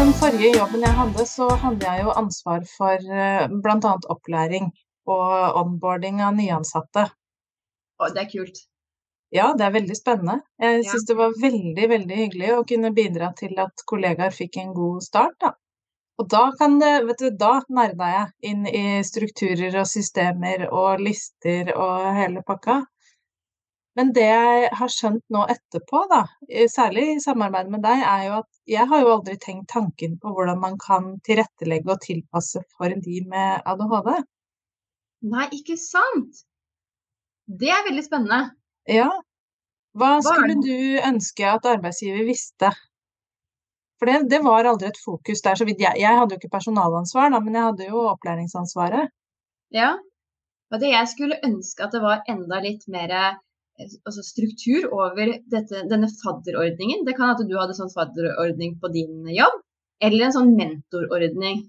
den forrige jobben jeg hadde, så hadde jeg jo ansvar for eh, bl.a. opplæring og onboarding av nyansatte. Å, det er kult. Ja, det er veldig spennende. Jeg Ja. det var veldig, veldig hyggelig å kunne bidra til at kollegaer fikk en god start, da. Og da kan det vet du, da nerda jeg inn i strukturer og systemer og lister og hele pakka. Men det jeg har skjønt nå etterpå, da, særlig i samarbeid med deg, er jo at jeg har jo aldri tenkt tanken på hvordan man kan tilrettelegge og tilpasse for de med ADHD. Nei, ikke sant? Det er veldig spennende. Ja. Hva skulle du ønske at arbeidsgiver visste? For det, det var aldri et fokus der, så vidt jeg Jeg hadde jo ikke personalansvar, da, men jeg hadde jo opplæringsansvaret. Ja. Og det jeg skulle ønske at det var enda litt mer altså struktur over dette, denne fadderordningen. Det kan at du hadde sånn fadderordning på din jobb, eller en sånn mentorordning.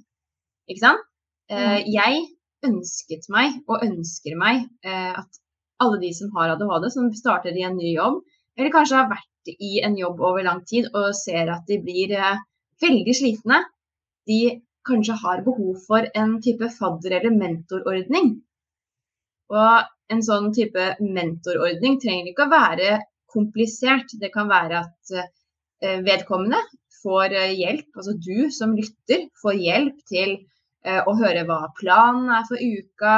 Ikke sant? Eh, jeg ønsket meg, og ønsker meg, eh, at alle de som har ADHD, som starter i en ny jobb, eller kanskje har vært i en jobb over lang tid og ser at de blir eh, veldig slitne, de kanskje har behov for en type fadder- eller mentorordning. Og en sånn type mentorordning trenger ikke å være komplisert. Det kan være at eh, vedkommende får eh, hjelp, altså du som lytter får hjelp til eh, å høre hva planen er for uka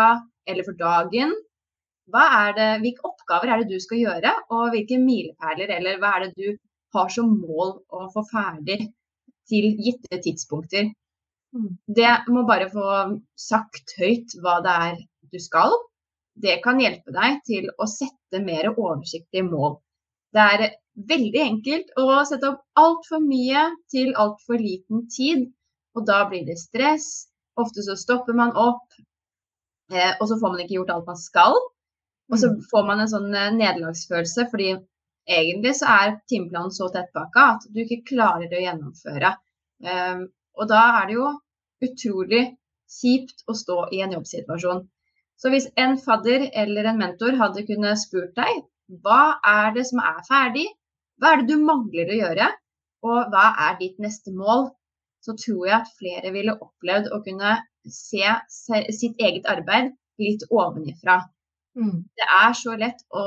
eller for dagen. Er det, hvilke oppgaver er det du skal gjøre, og hvilke milepæler eller hva er det du har som mål å få ferdig til gitte tidspunkter. Mm. Det må bare få sagt høyt hva det er du skal. Det kan hjelpe deg til å sette mer oversiktlige mål. Det er veldig enkelt å sette opp altfor mye til altfor liten tid, og da blir det stress. Ofte så stopper man opp, eh, og så får man ikke gjort alt man skal. Og så Mm. får man en sånn eh, nederlagsfølelse, fordi egentlig så er timeplanen så tettpakka at du ikke klarer å gjennomføre. Um, og da er det jo utrolig kjipt å stå i en jobbsituasjon. Så hvis en fadder eller en mentor hadde kunnet spurt deg hva er det som er ferdig, hva er det du mangler å gjøre, og hva er ditt neste mål, så tror jeg at flere ville opplevd å kunne se sitt eget arbeid litt ovenifra. Mm. Det er så lett å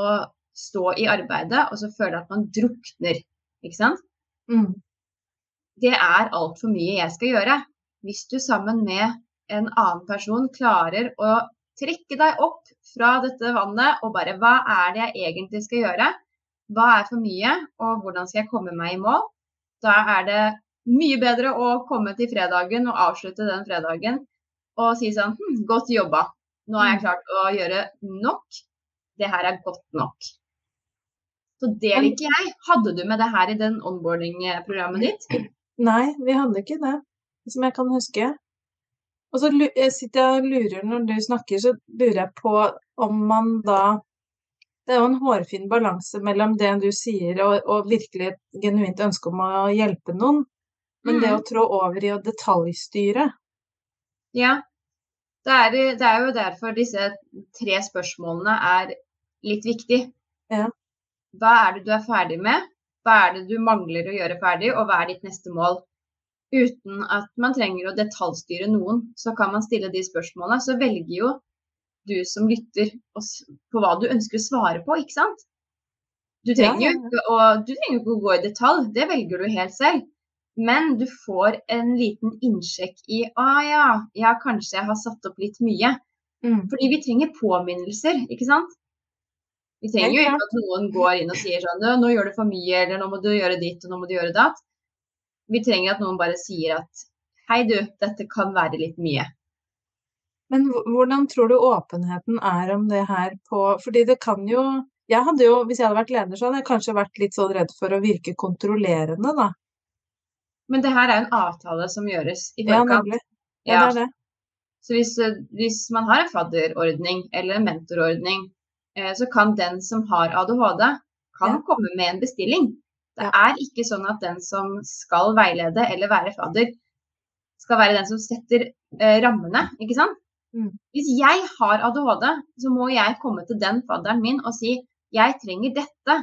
stå i arbeidet og så føle at man drukner, ikke sant? Mm. Det er altfor mye jeg skal gjøre. Hvis du sammen med en annen person klarer å trekke deg opp fra dette vannet og bare hva er det jeg egentlig skal gjøre? Hva er for mye, og hvordan skal jeg komme meg i mål? Da er det mye bedre å komme til fredagen og avslutte den fredagen og si sånn hm, godt jobba. Nå har jeg klart å gjøre nok. Det her er godt nok. Så det liker jeg. Hadde du med det her i den onboarding-programmet ditt? Nei, vi hadde ikke det, som jeg kan huske. Og så sitter jeg og lurer når du snakker, så lurer jeg på om man da Det er jo en hårfin balanse mellom det du sier og, og virkelig et genuint ønske om å hjelpe noen, men det å trå over i å detaljstyre Ja. Det er, det er jo derfor disse tre spørsmålene er litt viktig. Ja. Hva er det du er ferdig med? Hva er det du mangler å gjøre ferdig, og hva er ditt neste mål? Uten at man trenger å detaljstyre noen, så kan man stille de spørsmålene. Så velger jo du som lytter på hva du ønsker å svare på, ikke sant? Du trenger jo ikke å, ikke å gå i detalj, det velger du helt selv. Men du får en liten innsjekk i ah, ja, ja, kanskje jeg har satt opp litt mye. mm. Fordi vi trenger påminnelser, ikke sant? Vi trenger jo ikke at noen går inn og sier sånn «Nå- Nå gjør du for mye, eller nå må du gjøre ditt, og nå må du gjøre datt. Vi trenger at noen bare sier at hei du, dette kan være litt mye. Men hvordan tror du åpenheten er om det her på Fordi det kan jo Jeg hadde jo, hvis jeg hadde vært leder, så hadde jeg kanskje vært litt sånn redd for å virke kontrollerende, da. Men det her er en avtale som gjøres i forkant. Ja, Ja, det er det. Så hvis, eh, hvis man har en fadderordning eller en mentorordning, eh, så kan den som har ADHD, kan Ja. komme med en bestilling. Det er ikke sånn at den som skal veilede eller være fadder, skal være den som setter eh, rammene, ikke sant? Mm. Hvis jeg har ADHD, så må jeg komme til den fadderen min og si jeg trenger dette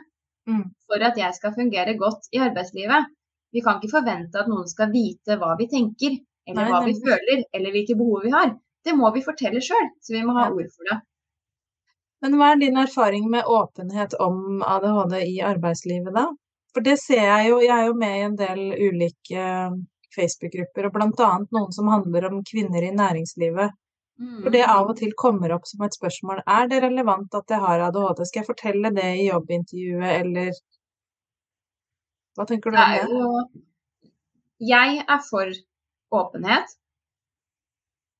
Mm. for at jeg skal fungere godt i arbeidslivet. Vi kan ikke forvente at noen skal vite hva vi tenker, eller hva vi føler, eller hvilke behov vi har. Det må vi fortelle sjøl, så vi må ha ord for det. Men hva er din erfaring med åpenhet om ADHD i arbeidslivet, da? For det ser jeg jo, jeg er jo med i en del ulike eh, Facebook-grupper, og annet noen som handler om kvinner i næringslivet. For det av og til kommer opp som et spørsmål, er det relevant at jeg har ADHD? Skal jeg fortelle det i jobbintervjuet, eller hva tenker du om det? jo Jeg er for åpenhet.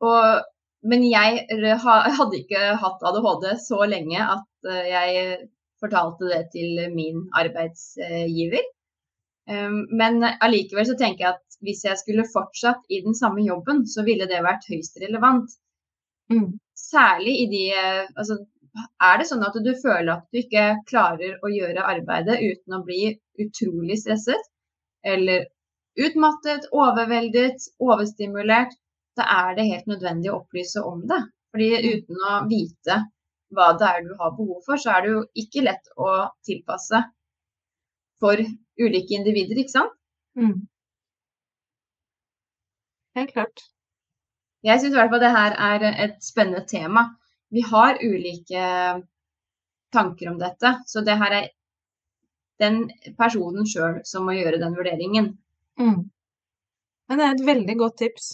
Og, men jeg hadde ikke hatt ADHD så lenge at eh, jeg fortalte det til min arbeidsgiver. Um, Men allikevel så tenker jeg at hvis jeg skulle fortsatt i den samme jobben, så ville det vært høyst relevant. Mm. Særlig i de Altså, er det sånn at du føler at du ikke klarer å gjøre arbeidet uten å bli utrolig stresset? Eller utmattet, overveldet, overstimulert? Da er det helt nødvendig å opplyse om det. Fordi uten å vite hva det er du har behov for, så er det jo ikke lett å tilpasse for ulike individer, ikke sant? Mm. Helt klart. Jeg syns i hvert fall det her er et spennende tema. Vi har ulike tanker om dette, så det her er den personen sjøl som må gjøre den vurderingen. Mm. Men det er et veldig godt tips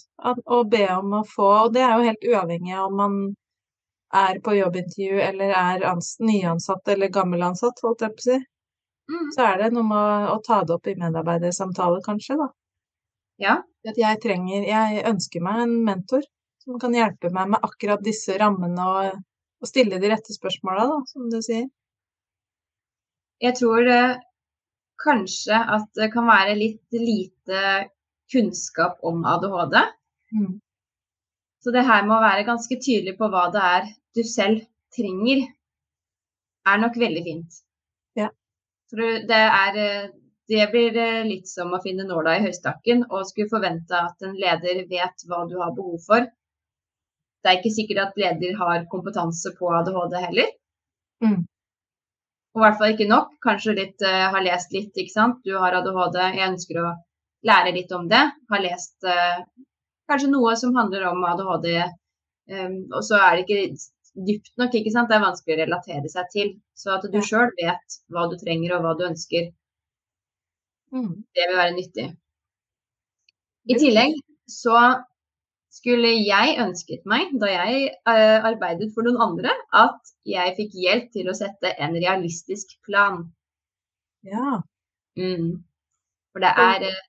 å be om å få, og det er jo helt uavhengig av om man er på jobbintervju eller er ans nyansatt eller gammelansatt, holdt jeg på å si. Mm. Så er det noe med å, å ta det opp i medarbeidersamtaler, kanskje, da. Ja. At jeg trenger, jeg ønsker meg en mentor som kan hjelpe meg med akkurat disse rammene og, og stille de rette spørsmåla, da, som du sier. Jeg tror eh, kanskje at det kan være litt lite kunnskap om ADHD. Mm. Så det her med å være ganske tydelig på hva det er du selv trenger, er nok veldig fint. Ja. For det er eh, Det blir eh, litt som å finne nåla i høystakken og skulle forvente at en leder vet hva du har behov for. Det er ikke sikkert at leder har kompetanse på ADHD heller. Mm. Og i hvert fall ikke nok. Kanskje litt, uh, har lest litt, ikke sant. Du har ADHD, jeg ønsker å lære litt om det. Har lest kanskje noe som handler om ADHD, um, og så er det ikke dypt nok, ikke sant. Det er vanskelig å relatere seg til. Så at du sjøl vet hva du trenger og hva du ønsker, Mm. det vil være nyttig. I tillegg så skulle jeg ønsket meg, da jeg eh, arbeidet for noen andre, at jeg fikk hjelp til å sette en realistisk plan. Ja. Mm. For det er eh,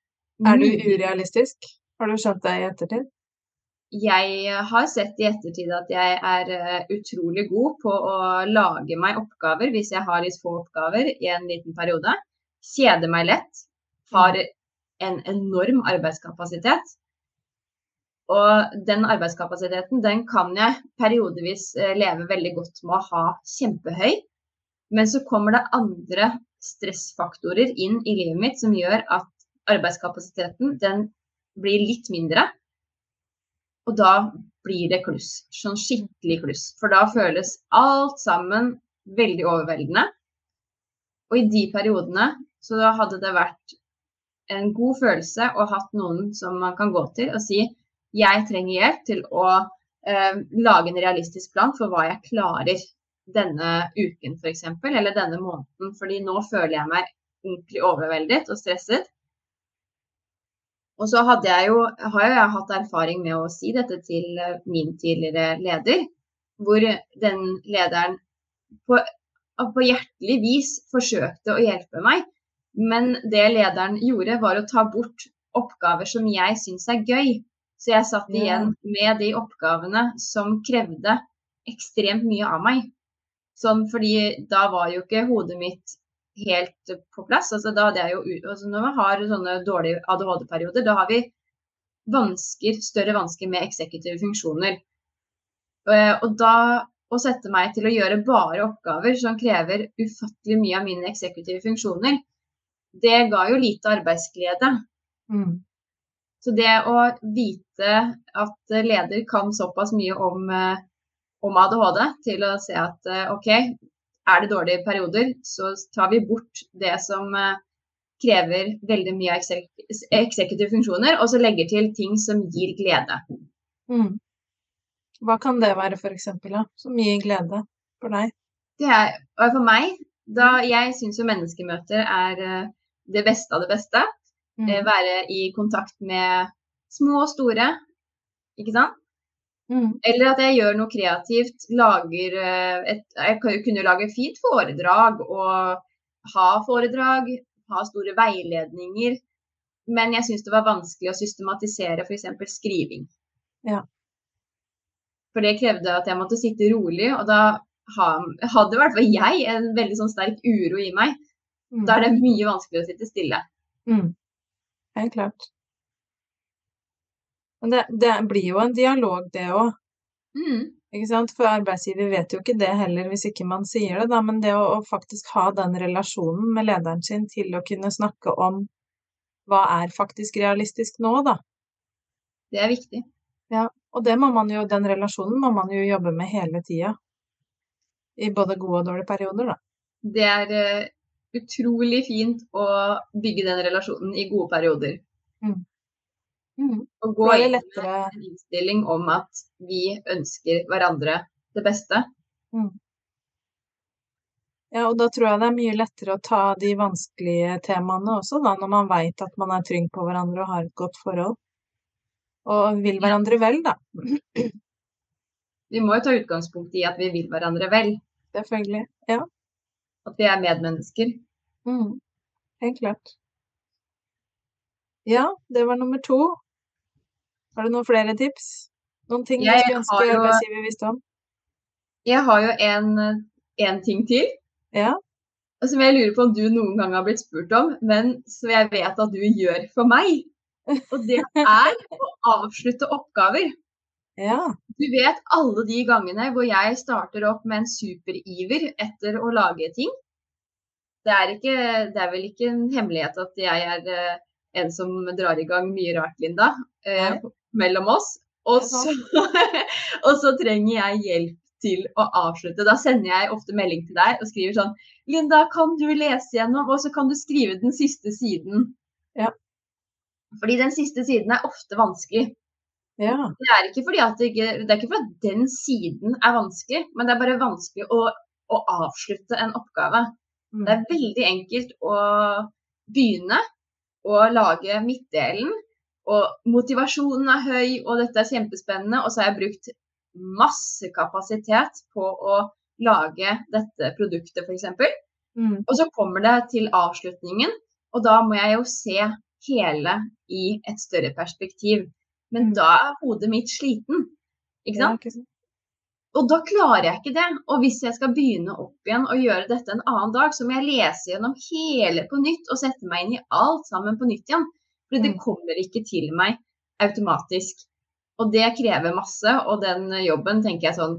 Er du urealistisk? Har du skjønt det i ettertid? Jeg har sett i ettertid at jeg er eh, utrolig god på å lage meg oppgaver hvis jeg har litt få oppgaver i en liten periode. Kjeder meg lett. Har en enorm arbeidskapasitet. Og den arbeidskapasiteten den kan jeg periodevis eh, leve veldig godt med å ha kjempehøy. Men så kommer det andre stressfaktorer inn i livet mitt som gjør at arbeidskapasiteten den blir litt mindre. Og da blir det kluss. Sånn skikkelig kluss. For da føles alt sammen veldig overveldende. Og i de periodene så hadde det vært en god følelse å hatt noen som man kan gå til og si jeg trenger hjelp til å eh, lage en realistisk plan for hva jeg klarer denne uken f.eks. eller denne måneden. Fordi nå føler jeg meg ordentlig overveldet og stresset. Og så jeg jo, har jo hatt erfaring med å si dette til eh, min tidligere leder, hvor den lederen på, på hjertelig vis forsøkte å hjelpe meg. Men det lederen gjorde, var å ta bort oppgaver som jeg syns er gøy. Så jeg satt igjen med de oppgavene som krevde ekstremt mye av meg. Sånn fordi da var jo ikke hodet mitt helt på plass. Altså da hadde jeg jo altså Når vi har sånne dårlige ADHD-perioder, da har vi vansker, større vansker med eksekutive funksjoner. Eh, Og da å sette meg til å gjøre bare oppgaver som krever ufattelig mye av mine eksekutive funksjoner, det ga jo lite arbeidsglede. Mm. Så det å vite at leder kan såpass mye om, eh, om ADHD til å se at eh, OK, er det dårlige perioder, så tar vi bort det som eh, krever veldig mye av eksekutive funksjoner, og så legger til ting som gir glede. Mm. Hva kan det være, for eksempel, da? Som gir glede for deg? Det er, for meg, da jeg syns jo menneskemøter er eh, det beste av det beste. Mm. Eh, være i kontakt med små og store, ikke sant? Mm. Eller at jeg gjør noe kreativt, lager eh, et Jeg kunne lage fint foredrag og ha foredrag, ha store veiledninger. Men jeg syns det var vanskelig å systematisere f.eks. skriving. Ja. For det krevde at jeg måtte sitte rolig, og da hadde i hvert fall jeg en veldig sånn sterk uro i meg. Mm. Da er det mye vanskeligere å sitte stille. Mm. Helt klart. Men det, det, blir jo en dialog, det òg. Mm. Ikke sant? For arbeidsgiver vet jo ikke det heller, hvis ikke man sier det, da. Men det å, å, faktisk ha den relasjonen med lederen sin til å kunne snakke om hva er faktisk realistisk nå, da. Det er viktig. Ja, og det må man jo, den relasjonen må man jo jobbe med hele tida. I både gode og dårlige perioder, da. Det er uh, utrolig fint å bygge den relasjonen i gode perioder. Mm. Mm. Og gå inn med en innstilling om at vi ønsker hverandre det beste. Mm. Ja, og da tror jeg det er mye lettere å ta de vanskelige temaene også, da, når man veit at man er trygg på hverandre og har et godt forhold. Og vil hverandre vel, da. Vi må jo ta utgangspunkt i at vi vil hverandre vel. Selvfølgelig. Ja. At vi er medmennesker. Mm. Helt klart. Ja, det var nummer to. Har du noen flere tips? Noen ting jeg du skulle ønske jo, arbeidsgiver visste om? Jeg har jo en, en ting til. Ja. Som jeg lurer på om du noen gang har blitt spurt om, men som jeg vet at du gjør for meg. Og det er å avslutte oppgaver. Ja. Du vet alle de gangene hvor jeg starter opp med en superiver etter å lage ting. Det er, ikke, det er vel ikke en hemmelighet at jeg er eh, en som drar i gang mye rart, Linda. Eh, mellom oss. Og så, og så, trenger jeg hjelp til å avslutte. Da sender jeg ofte melding til deg og skriver sånn Linda, kan du lese gjennom, og så kan du skrive den siste siden. Ja. Fordi den siste siden er ofte vanskelig. Ja. Det, er ikke fordi at det, ikke, det er ikke fordi at den siden er vanskelig, men det er bare vanskelig å, å avslutte en oppgave. Mm. Det er veldig enkelt å begynne å lage midtdelen og motivasjonen er høy, og dette er kjempespennende. Og så har jeg brukt masse kapasitet på å lage dette produktet, f.eks. Mm. Og så kommer det til avslutningen, og da må jeg jo se hele i et større perspektiv. Men mm. da er hodet mitt sliten, ikke sant? Ja, ikke og da klarer jeg ikke det. Og hvis jeg skal begynne opp igjen og gjøre dette en annen dag, så må jeg lese gjennom hele på nytt og sette meg inn i alt sammen på nytt igjen. For det mm. kommer ikke til meg automatisk. Og det krever masse, og den jobben tenker jeg sånn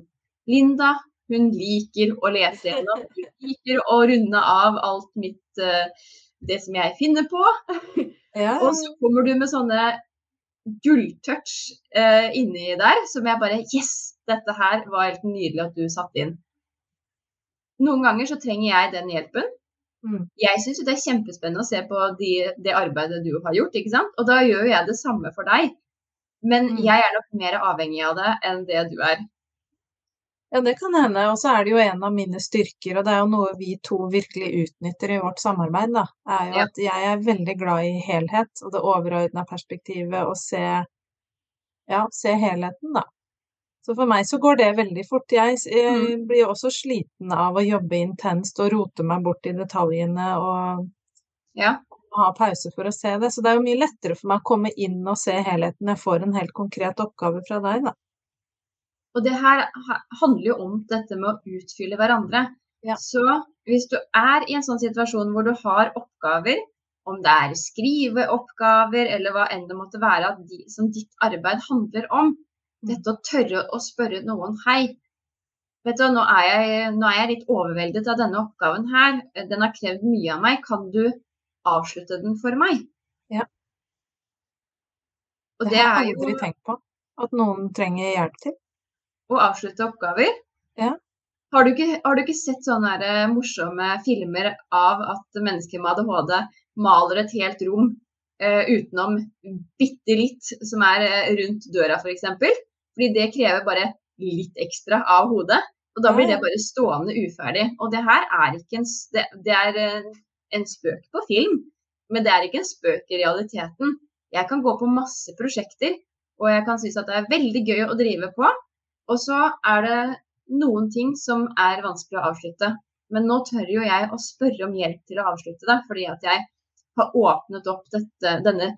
Linda, hun liker å lese gjennom. Hun liker å runde av alt mitt uh, Det som jeg finner på. Ja. og så kommer du med sånne gulltouch eh, inni der som jeg bare Yes! Dette her var helt nydelig at du satte inn. Noen ganger så trenger jeg den hjelpen. Mm. Jeg syns det er kjempespennende å se på de, det arbeidet du har gjort, ikke sant. Og da gjør jeg det samme for deg. Men mm. jeg er nok mer avhengig av det enn det du er. Ja, det kan hende. Og så er det jo en av mine styrker, og det er jo noe vi to virkelig utnytter i vårt samarbeid, da. Er jo ja. at jeg er veldig glad i helhet og det overordna perspektivet og se Ja, se helheten, da. Så for meg så går det veldig fort. Jeg, jeg mm. blir også sliten av å jobbe intenst og rote meg bort i detaljene og ja. ha pause for å se det. Så det er jo mye lettere for meg å komme inn og se helheten. Jeg får en helt konkret oppgave fra deg, da. Og det her handler jo om dette med å utfylle hverandre. Ja. Så hvis du er i en sånn situasjon hvor du har oppgaver, om det er skriveoppgaver eller hva enn det måtte være, de, som ditt arbeid handler om, dette å tørre å spørre noen hei. Vet du, nå er, jeg, nå er jeg litt overveldet av denne oppgaven her. Den har krevd mye av meg. Kan du avslutte den for meg? Ja. Og det, det har jeg aldri tenkt på. At noen trenger hjelp til. Å avslutte oppgaver? Ja. Har du ikke, har du ikke sett sånne eh, morsomme filmer av at mennesker med ADHD maler et helt rom eh, utenom bitte litt som er eh, rundt døra, f.eks.? For Fordi det krever bare litt ekstra av hodet. Og da blir det bare stående uferdig. Og det her er ikke en, det, det er en spøk på film, men det er ikke en spøk i realiteten. Jeg kan gå på masse prosjekter, og jeg kan synes at det er veldig gøy å drive på. Og så er det noen ting som er vanskelig å avslutte. Men nå tør jo jeg å spørre om hjelp til å avslutte det, fordi at jeg har åpnet opp dette, denne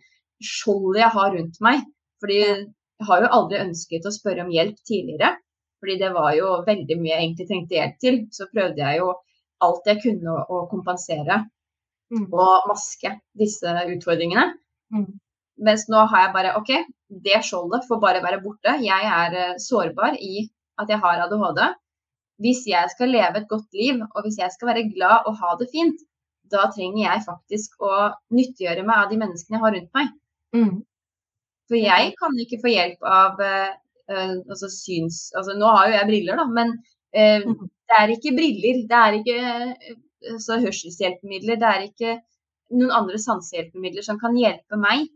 skjoldet jeg har rundt meg. Fordi jeg har jo aldri ønsket å spørre om hjelp tidligere. Fordi det var jo veldig mye jeg egentlig trengte hjelp til. Så prøvde jeg jo alt jeg kunne å, å kompensere Mm. og maske disse utfordringene. Mm. Mens nå har jeg bare OK, det skjoldet får bare være borte. Jeg er eh, sårbar i at jeg har ADHD. Hvis jeg skal leve et godt liv, og hvis jeg skal være glad og ha det fint, da trenger jeg faktisk å nyttiggjøre meg av de menneskene jeg har rundt meg. Mm. For jeg kan ikke få hjelp av eh, altså syns... Altså nå har jo jeg briller, da, men eh, mm. det er ikke briller. Det er ikke altså, hørselshjelpemidler. Det er ikke noen andre sansehjelpemidler som kan hjelpe meg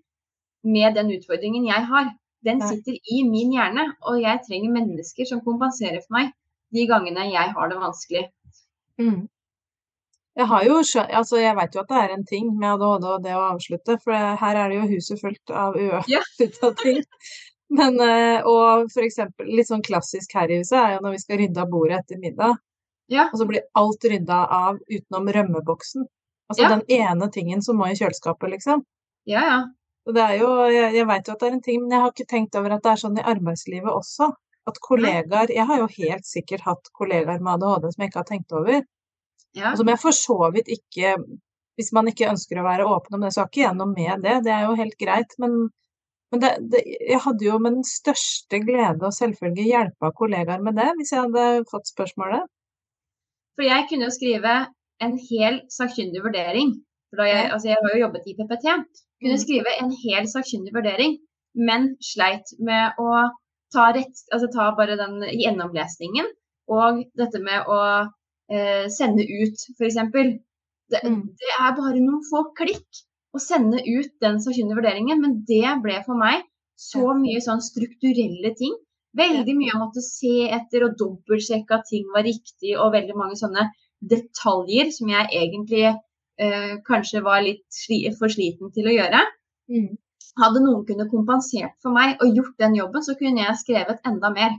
med den utfordringen jeg har. Den sitter i min hjerne, og jeg trenger mennesker som kompenserer for meg de gangene jeg har det vanskelig. Mm. Jeg har jo altså jeg vet jo at det er en ting med ADHD og det å avslutte, for her er det jo huset fullt av Ja. uavslutta ting. Men eh, og eksempel litt sånn klassisk her i huset er jo når vi skal rydde av bordet etter middag, Ja, og så blir alt rydda av utenom rømmeboksen. Altså Ja. den ene tingen som må i kjøleskapet, liksom. ja. ja. Det er jo Jeg, jeg veit jo at det er en ting, men jeg har ikke tenkt over at det er sånn i arbeidslivet også. At kollegaer Jeg har jo helt sikkert hatt kollegaer med ADHD som jeg ikke har tenkt over. ja. Og som jeg for så vidt ikke Hvis man ikke ønsker å være åpen om det, så har ikke jeg noe med det. Det er jo helt greit. Men, men det, det, jeg hadde jo med den største glede og selvfølge hjelpa kollegaer med det, hvis jeg hadde fått spørsmålet. For jeg kunne jo skrive en hel sakkyndig vurdering. For da jeg, altså jeg har jo jobbet i PPT. Kunne Mm. skrive en hel sakkyndig vurdering, men sleit med å ta, rett, altså ta bare den gjennomlesningen. Og dette med å eh, sende ut, f.eks. Det, Mm. det er bare noen få klikk å sende ut den sakkyndige vurderingen, men det ble for meg så mye sånn strukturelle ting. Veldig mye å måtte se etter og dobbeltsjekke at ting var riktig, og veldig mange sånne detaljer som jeg egentlig eh, kanskje var litt sli for sliten til å gjøre. Mm. Hadde noen kunne kompensert for meg og gjort den jobben, så kunne jeg skrevet enda mer.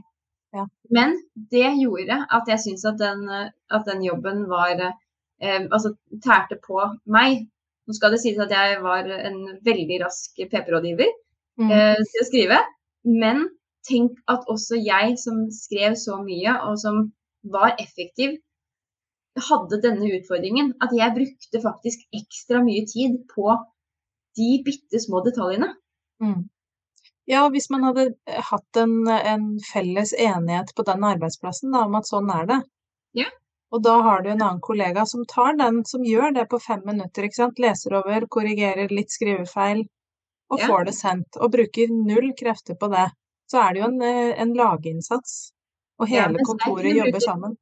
Ja. Men det gjorde at jeg syntes at, den, eh, at den jobben var eh, Altså tærte på meg. Nå skal det sies at jeg var en veldig rask PP-rådgiver Mm. eh, til å skrive. Men tenk at også jeg som skrev så mye, og som var effektiv, hadde denne utfordringen. At jeg brukte faktisk ekstra mye tid på de bitte små detaljene. Mm. Ja, hvis man hadde eh, hatt en, en felles enighet på den arbeidsplassen da, om at sånn er det. Ja. Og da har du en annen kollega som tar den, som gjør det på fem minutter, ikke sant. Leser over, korrigerer litt skrivefeil, og Ja. får det sendt. Og bruker null krefter på det. Så er det jo en, eh, en laginnsats. Og hele ja, kontoret jobber bruke- sammen.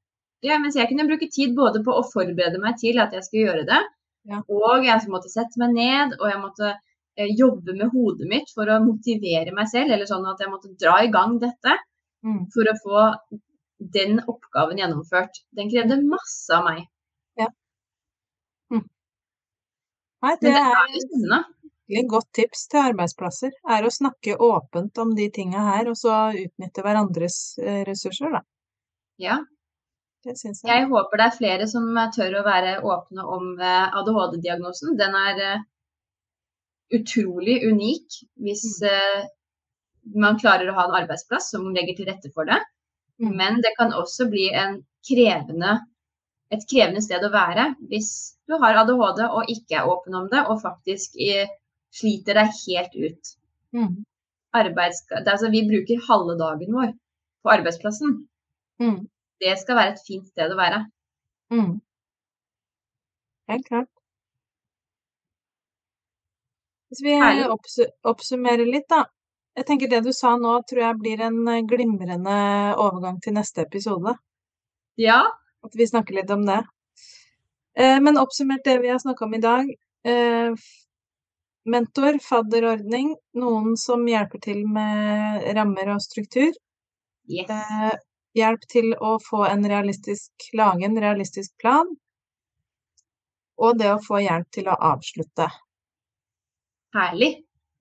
Ja, mens jeg kunne bruke tid både på å forberede meg til at jeg skulle gjøre det, Ja. og jeg måtte sette meg ned, og jeg måtte eh, jobbe med hodet mitt for å motivere meg selv, eller sånn at jeg måtte dra i gang dette Mm. for å få den oppgaven gjennomført. Den krevde masse av meg. Nei, det Men det er er jo spennende. et godt tips til arbeidsplasser. Er å snakke åpent om de tinga her, og så utnytte hverandres eh, ressurser, da. Ja. Jeg. Jeg håper det er flere som eh, tør å være åpne om eh, ADHD-diagnosen. Den er eh, utrolig unik hvis eh, man klarer å ha en arbeidsplass som legger til rette for det. Mm. Men det kan også bli en krevende, et krevende sted å være hvis du har ADHD og ikke er åpen om det, og faktisk sliter deg helt ut. Mm. Arbeids, det, er altså, vi bruker halve dagen vår på arbeidsplassen. Mm. Det skal være et fint sted å være. Mm. Helt klart. Hvis vi Herlig. oppsummerer litt, da. Jeg tenker det du sa nå, tror jeg blir en eh, glimrende overgang til neste episode. Ja. At vi snakker litt om det. Eh, men oppsummert det vi har snakka om i dag. Eh, mentor, fadderordning, noen som hjelper til med rammer og struktur. Yes. Hjelp til å få en realistisk, lage en realistisk plan. Og det å få hjelp til å avslutte. Herlig.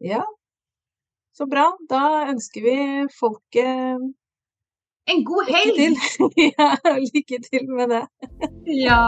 Ja, så bra. Da ønsker vi folket En god lykke helg! til. ja, lykke til med det. Ja.